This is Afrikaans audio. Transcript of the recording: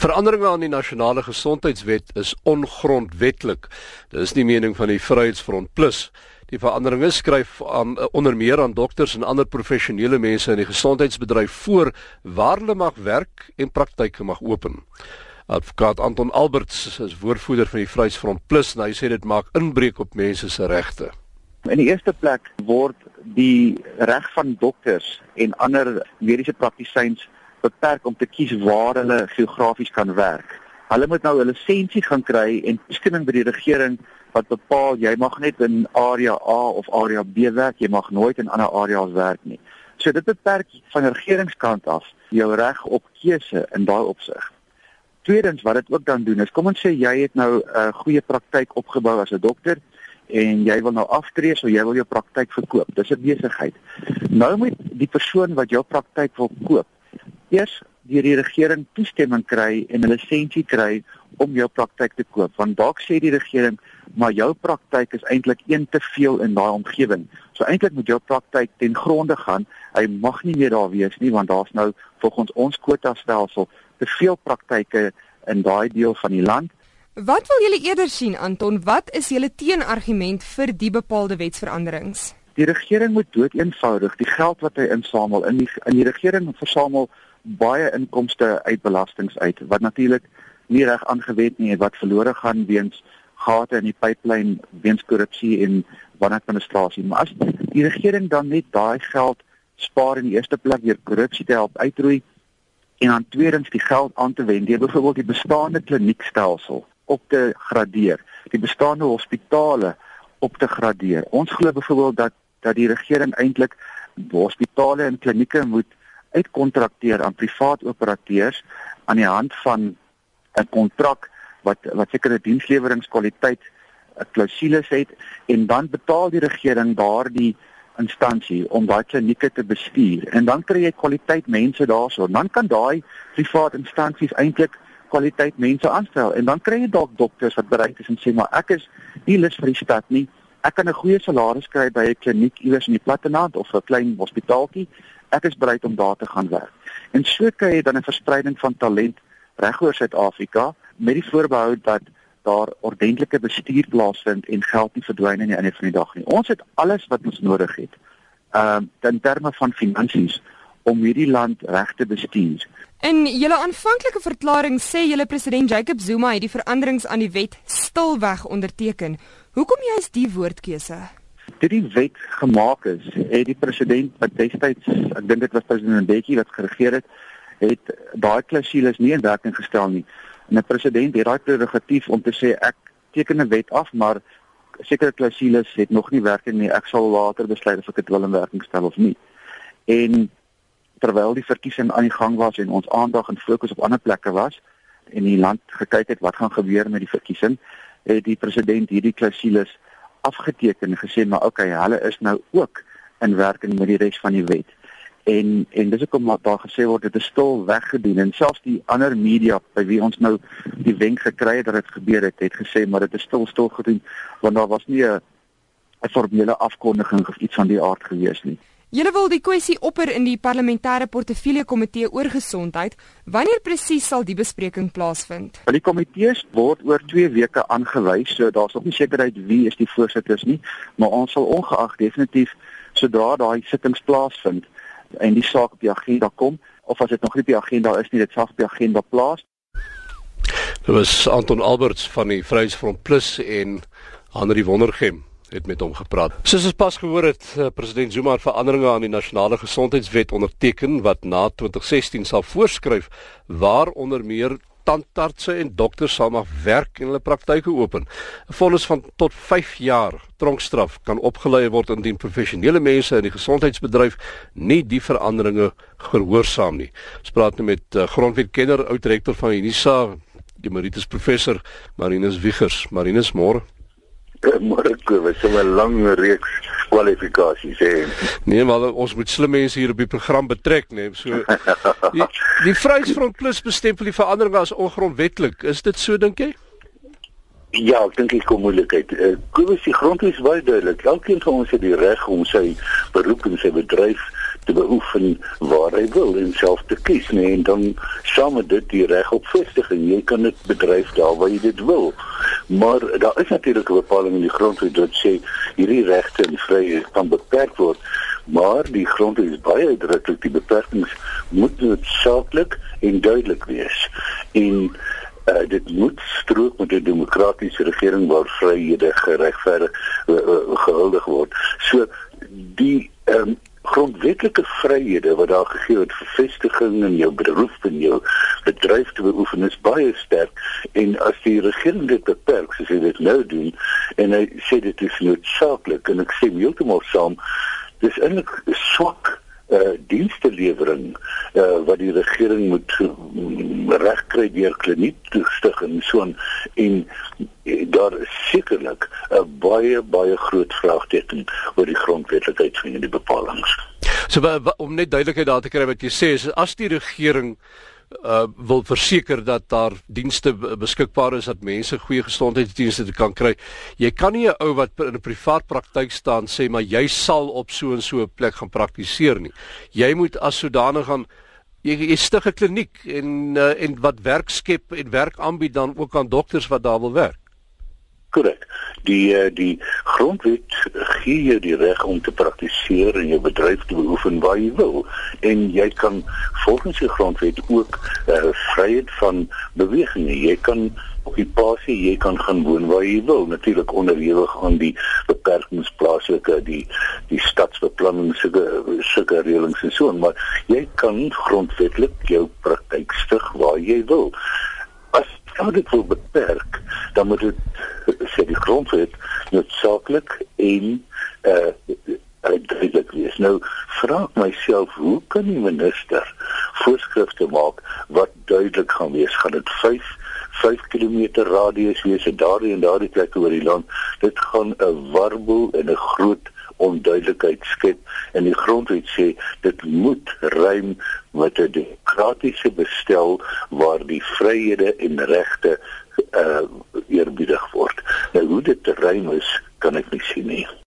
Veranderinge aan die nasionale gesondheidswet is ongrondwetlik. Dis die mening van die Vryheidsfront Plus. Die veranderinge skryf aan onder meer aan dokters en ander professionele mense in die gesondheidsbedryf voor waar hulle mag werk en praktyke mag open. Advokaat Anton Alberts is woordvoerder van die Vryheidsfront Plus en hy sê dit maak inbreuk op mense se regte. In die eerste plek word die reg van dokters en ander mediese praktisyns beperk om te kies waar hulle geografies kan werk. Hulle moet nou 'n lisensie gaan kry en toestemming by die regering wat bepaal jy mag net in area A of area B werk, jy mag nooit in ander areas werk nie. So dit beperk van die regeringskant af jou reg op keuse in daai opsig. Tweedens wat dit ook dan doen is kom ons sê jy het nou 'n uh, goeie praktyk opgebou as 'n dokter en jy wil nou aftree so jy wil jou praktyk verkoop. Dis 'n besigheid. Nou moet die persoon wat jou praktyk wil koop eers deur die regering toestemming kry en 'n lisensie kry om jou praktyk te koop. Want dalk sê die regering, maar jou praktyk is eintlik een te veel in daai omgewing. So eintlik moet jou praktyk ten gronde gaan. Hy mag nie meer daar wees nie want daar's nou volgens ons kwota stelsel te veel praktyke in daai deel van die land. Wat wil julle eerder sien Anton? Wat is julle teenargument vir die bepaalde wetsveranderings? Die regering moet dood eenvoudig die geld wat hy insamel in die in die regering versamel baie inkomste uit belastings uit wat natuurlik nie reg aangewend nie wat verlore gaan weens gate in die pipeline weens korrupsie en wanadministrasie. Maar as die regering dan net daai geld spaar in die eerste plek deur korrupsie te help uitroei en dan tweedens die geld aan te wend deur byvoorbeeld die bestaande kliniekstelsel op te gradeer, die bestaande hospitale op te gradeer. Ons glo byvoorbeeld dat dat die regering eintlik hospitale en klinieke moet uitkontrakteer aan privaat operateurs aan die hand van 'n kontrak wat wat sekere diensleweringkwaliteit eh, klousules het en dan betaal die regering daardie instansie om daai klinieke te bestuur. En dan kry jy kwaliteit mense daarso. Dan kan daai privaat instansies eintlik kwaliteit mense aanstel. En dan kry jy dalk dokters wat bereid is en sê maar ek is nie lus vir die stad nie. Ek kan 'n goeie salaris kry by 'n kliniek iewers in die platteland of 'n klein hospitaaltjie ek is bereid om daar te gaan werk. En so kry jy dan 'n verspreiding van talent regoor Suid-Afrika met die voorbehou dat daar ordentlike bestuur plaasvind en geld nie verdwyn in die einde van die dag nie. Ons het alles wat ons nodig het. Ehm uh, in terme van finansies om hierdie land reg te bestuur. In julle aanvanklike verklaring sê julle president Jacob Zuma het die veranderings aan die wet stilweg onderteken. Hoekom juist die woordkeuse? Dit die wet gemaak is, het die president wat destyds, ek dink dit was president Mbeki wat geregeer het, het daai klausules nie in werking gestel nie. En 'n president het daai prerogatief om te sê ek teken 'n wet af, maar sekere klausules het nog nie werking nie. Ek sal later besluit of ek dit wil in werking stel of nie. En terwyl die verkiesing aan die gang was en ons aandag en fokus op ander plekke was en die land gekyk het wat gaan gebeur met die verkiesing, het die president hierdie klausules afgeteken en gesê maar okay, hulle is nou ook in werking met die res van die wet. En en dis hoekom daar gesê word dit is stil weggedoen en selfs die ander media by wie ons nou die wenk gekry het dat dit gebeur het, het gesê maar dit is stil stil gedoen want daar was nie 'n 'n formele afkondiging of iets van die aard gewees nie. Julle wil die kwessie opper in die parlementêre portefeulje komitee oor gesondheid. Wanneer presies sal die bespreking plaasvind? Die komitees word oor 2 weke aangewys, so daar's nog nie sekerheid wie is die voorsitters nie, maar ons sal ongeag definitief sodra daai sittings plaasvind en die saak op die agenda kom of as dit nog nie op die agenda is nie, dit sal op die agenda plaas. Dit was Anton Alberts van die Vryheidsfront Plus en Henri Wondergem het met hom gepraat. Soos ons pas gehoor het, uh, president Zuma het veranderinge aan die nasionale gesondheidswet onderteken wat na 2016 sal voorskryf waar onder meer tandartse en dokters sal mag werk en hulle praktyke open. 'n Vonnis van tot 5 jaar tronkstraf kan opgelei word indien professionele mense in die gesondheidsbedryf nie die veranderinge gehoorsaam nie. Ons praat nou met uh, grondwetkenner, oud-rektor van Unisa, emeritus professor Marinus Wiegers. Marinus, môre. Môre Kobus, so 'n lang reeks kwalifikasies hê. Nee, maar ons moet slim mense hier op die program betrek, nee. So die, die Vryheidsfront Plus bestempel die verandering as ongrondwettig. Is dit so dink jy? Ja, ek dink dit kom moeilikheid. Uh, Kobus, die grondwet is baie duidelik. Elkeen van ons het die reg om sy beroep en sy bedryf te beoefen waar hy wil en self te kies nee en dan saam met dit die reg op vestiging. Jy kan dit bedryf daar waar jy dit wil. Maar daar is natuurlik 'n bepaling in die grondwet wat sê hierdie regte en vryhede kan beperk word maar die grondwet is baie uitdruklik die beperkings moet noodsaaklik en duidelik wees. En uh, dit moet strook met 'n demokratiese regering waar vryhede geregverdig uh, uh, gehuldig word. So die um, grondwetlike vryhede wat daar gegee word vir vestiging en jou beroep en jou bedryf te beoefen is baie sterk. En as die regering dit beperk soos hy dit nou doen en hy sê dit is noodsaaklik en ek sê heeltemal saam dis eintlik swak uh dienste lewering uh wat die regering moet uh, regkry deur kliniek toestig en so en en uh, daar is sekerlik 'n baie baie groot vraagteken oor die grondwetlikheid van die bepalinge. So om net duidelikheid daar te kry wat jy sê is as die regering uh wil verseker dat daar dienste beskikbaar is dat mense goeie gesondheidsdienste kan kry. Jy kan nie 'n ou wat in 'n privaat praktyk staan sê maar jy sal op so en so 'n plek gaan praktiseer nie. Jy moet as sodanig gaan jy, jy stig 'n kliniek en uh, en wat werk skep en werk aanbied dan ook aan dokters wat daar wil werk. Korrek. Die uh, die grondwet gee jou die reg om te praktiseer en jou bedryf te beoefen waar jy wil en jy kan volgens die grondwet ook uh, vryheid van beweging. Jy kan op die pasie jy kan gaan woon waar jy wil natuurlik onderhewig aan die beperkings plaaslike die die stadsbeplanning sulke sulke reëlings en so maar jy kan grondwetlik jou praktyk stig waar jy wil as dit wil beperk dan moet dit sê die grondwet noodsaaklik en uh uitdruklik wees. Nou vra ek myself, hoe kan die minister voorskrifte maak wat duidelik gaan wees? Gaan dit 5 5 km radius wees en daardie en daardie plekke oor die land? Dit gaan 'n warboel en 'n groot onduidelikheid skep en die grondwet sê dit moet rym met 'n demokratiese bestel waar die vryhede en regte uh eerbiedig word. Nou hoe dit te rym is, kan ek nie sien nie.